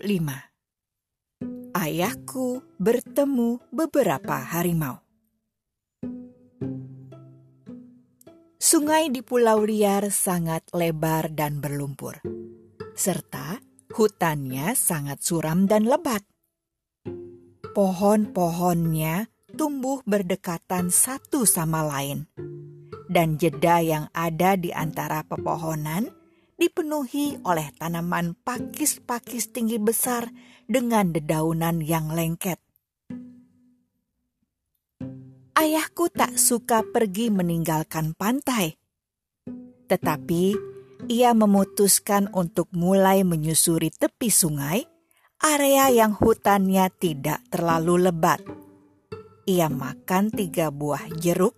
5 Ayahku bertemu beberapa harimau. Sungai di Pulau Liar sangat lebar dan berlumpur, serta hutannya sangat suram dan lebat. Pohon-pohonnya tumbuh berdekatan satu sama lain, dan jeda yang ada di antara pepohonan dipenuhi oleh tanaman pakis-pakis tinggi besar dengan dedaunan yang lengket. Ayahku tak suka pergi meninggalkan pantai, tetapi ia memutuskan untuk mulai menyusuri tepi sungai, area yang hutannya tidak terlalu lebat. Ia makan tiga buah jeruk,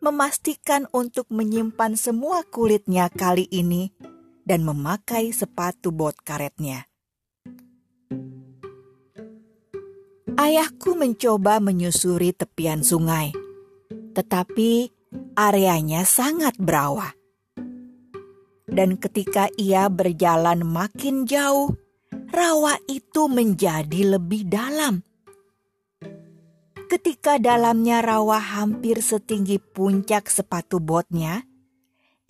memastikan untuk menyimpan semua kulitnya kali ini dan memakai sepatu bot karetnya. Ayahku mencoba menyusuri tepian sungai, tetapi areanya sangat berawah. Dan ketika ia berjalan makin jauh, rawa itu menjadi lebih dalam. Ketika dalamnya rawa hampir setinggi puncak sepatu botnya,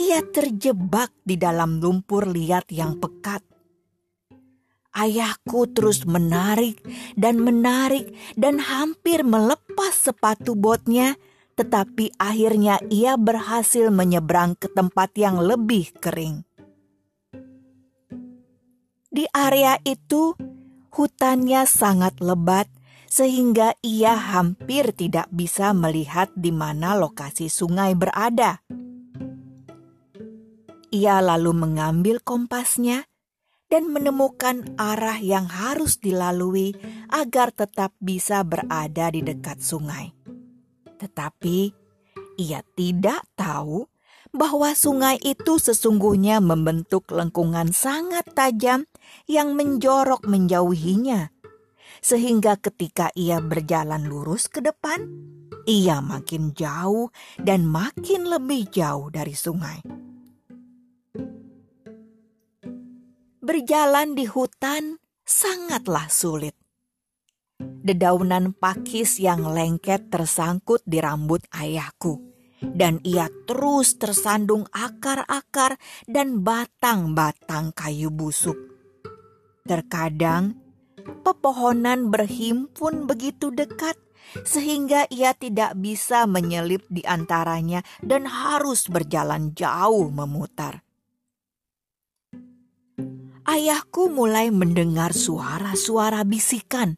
ia terjebak di dalam lumpur liat yang pekat. Ayahku terus menarik dan menarik dan hampir melepas sepatu botnya, tetapi akhirnya ia berhasil menyeberang ke tempat yang lebih kering. Di area itu, hutannya sangat lebat sehingga ia hampir tidak bisa melihat di mana lokasi sungai berada. Ia lalu mengambil kompasnya dan menemukan arah yang harus dilalui agar tetap bisa berada di dekat sungai. Tetapi ia tidak tahu bahwa sungai itu sesungguhnya membentuk lengkungan sangat tajam yang menjorok menjauhinya. Sehingga ketika ia berjalan lurus ke depan, ia makin jauh dan makin lebih jauh dari sungai. Berjalan di hutan sangatlah sulit. Dedaunan pakis yang lengket tersangkut di rambut ayahku, dan ia terus tersandung akar-akar dan batang-batang kayu busuk. Terkadang, pepohonan berhimpun begitu dekat sehingga ia tidak bisa menyelip di antaranya dan harus berjalan jauh memutar ayahku mulai mendengar suara-suara bisikan.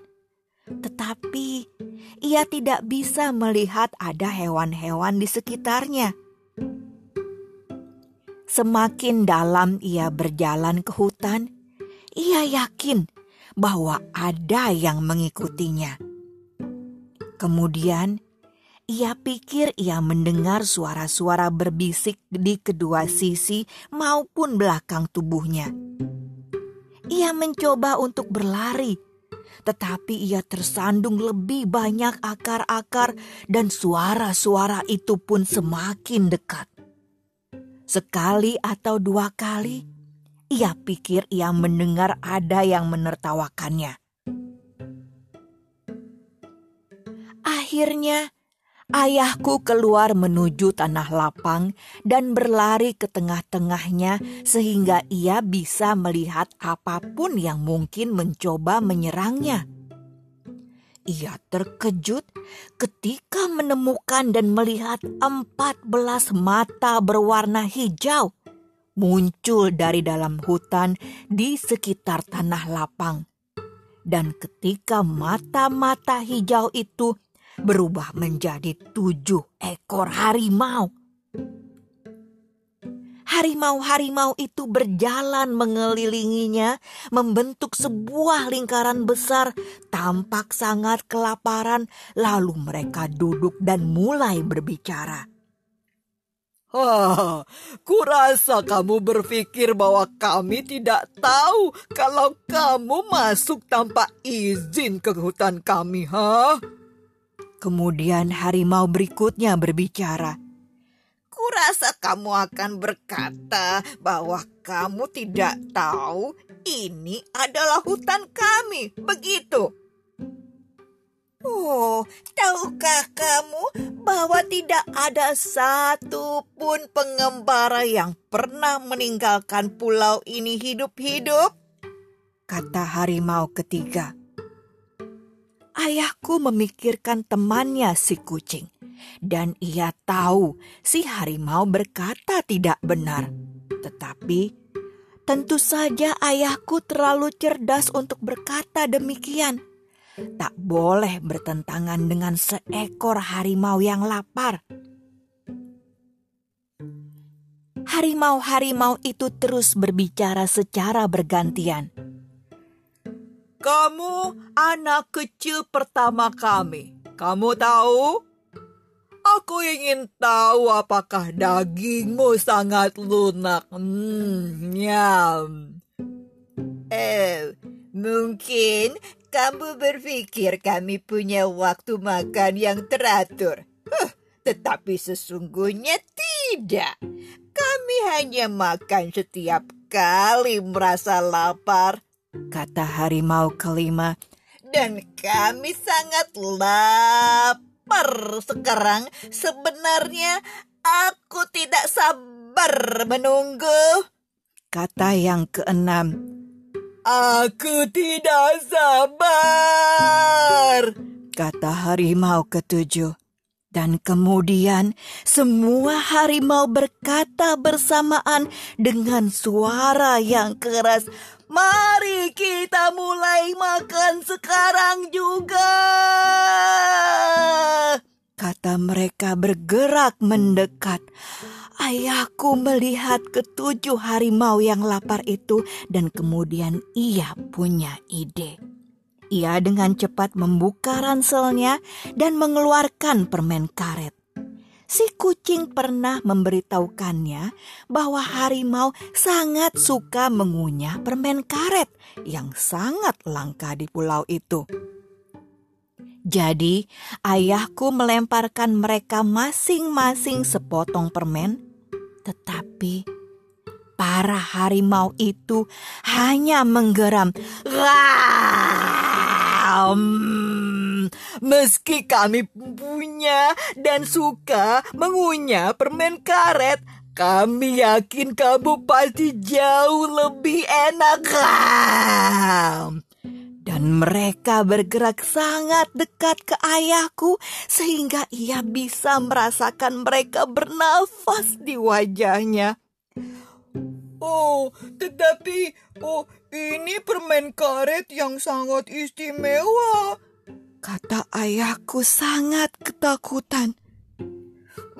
Tetapi ia tidak bisa melihat ada hewan-hewan di sekitarnya. Semakin dalam ia berjalan ke hutan, ia yakin bahwa ada yang mengikutinya. Kemudian ia pikir ia mendengar suara-suara berbisik di kedua sisi maupun belakang tubuhnya. Ia mencoba untuk berlari, tetapi ia tersandung lebih banyak akar-akar, dan suara-suara itu pun semakin dekat. Sekali atau dua kali, ia pikir ia mendengar ada yang menertawakannya. Akhirnya, Ayahku keluar menuju tanah lapang dan berlari ke tengah-tengahnya sehingga ia bisa melihat apa pun yang mungkin mencoba menyerangnya. Ia terkejut ketika menemukan dan melihat empat belas mata berwarna hijau muncul dari dalam hutan di sekitar tanah lapang. Dan ketika mata-mata hijau itu berubah menjadi tujuh ekor harimau. Harimau-harimau itu berjalan mengelilinginya, membentuk sebuah lingkaran besar, tampak sangat kelaparan. Lalu mereka duduk dan mulai berbicara. Ah, kurasa kamu berpikir bahwa kami tidak tahu kalau kamu masuk tanpa izin ke hutan kami, ha? Kemudian harimau berikutnya berbicara. Kurasa kamu akan berkata bahwa kamu tidak tahu ini adalah hutan kami, begitu? Oh, tahukah kamu bahwa tidak ada satu pun pengembara yang pernah meninggalkan pulau ini hidup-hidup? Kata harimau ketiga. Ayahku memikirkan temannya si kucing, dan ia tahu si harimau berkata tidak benar. Tetapi tentu saja ayahku terlalu cerdas untuk berkata demikian tak boleh bertentangan dengan seekor harimau yang lapar. Harimau-harimau itu terus berbicara secara bergantian. Kamu anak kecil pertama kami. Kamu tahu? Aku ingin tahu apakah dagingmu sangat lunak. Hmm, nyam. Eh, mungkin kamu berpikir kami punya waktu makan yang teratur. Huh, tetapi sesungguhnya tidak. Kami hanya makan setiap kali merasa lapar, kata harimau kelima. Dan kami sangat lapar sekarang. Sebenarnya aku tidak sabar menunggu, kata yang keenam. Aku tidak sabar, kata harimau ketujuh. Dan kemudian semua harimau berkata bersamaan dengan suara yang keras, "Mari kita mulai makan sekarang juga." Kata mereka bergerak mendekat. Ayahku melihat ketujuh harimau yang lapar itu dan kemudian ia punya ide. Ia dengan cepat membuka ranselnya dan mengeluarkan permen karet. Si kucing pernah memberitahukannya bahwa harimau sangat suka mengunyah permen karet yang sangat langka di pulau itu. Jadi, ayahku melemparkan mereka masing-masing sepotong permen, tetapi para harimau itu hanya menggeram. Meski kami punya dan suka mengunyah permen karet, kami yakin kamu pasti jauh lebih enak. Dan mereka bergerak sangat dekat ke ayahku sehingga ia bisa merasakan mereka bernafas di wajahnya. Oh, tetapi oh ini permen karet yang sangat istimewa. Kata ayahku sangat ketakutan.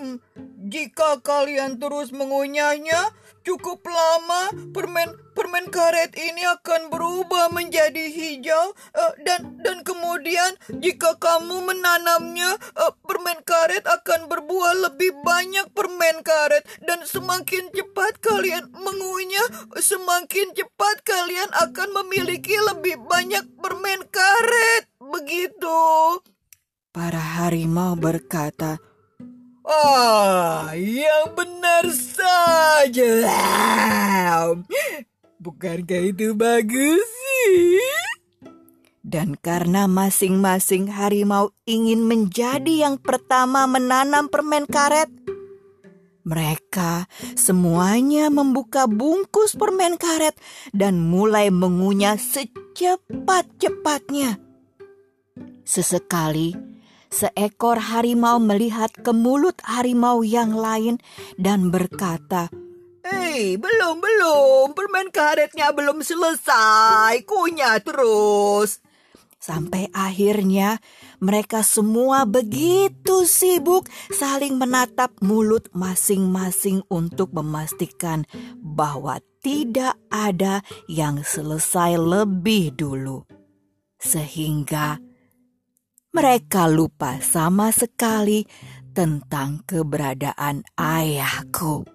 Hmm, jika kalian terus mengunyahnya, cukup lama permen permen karet ini akan berubah menjadi hijau uh, dan dan kemudian jika kamu menanamnya uh, permen karet akan berbuah lebih banyak permen karet. Dan semakin cepat kalian mengunyah semakin cepat kalian akan memiliki lebih banyak permen karet. Begitu. Para harimau berkata Ah, yang benar saja. Bukankah itu bagus sih? Dan karena masing-masing harimau ingin menjadi yang pertama menanam permen karet, mereka semuanya membuka bungkus permen karet dan mulai mengunyah secepat-cepatnya. Sesekali, seekor harimau melihat ke mulut harimau yang lain dan berkata, Hei, belum, belum. Permen karetnya belum selesai. Kunyah terus. Sampai akhirnya mereka semua begitu sibuk saling menatap mulut masing-masing untuk memastikan bahwa tidak ada yang selesai lebih dulu. Sehingga mereka lupa sama sekali tentang keberadaan ayahku.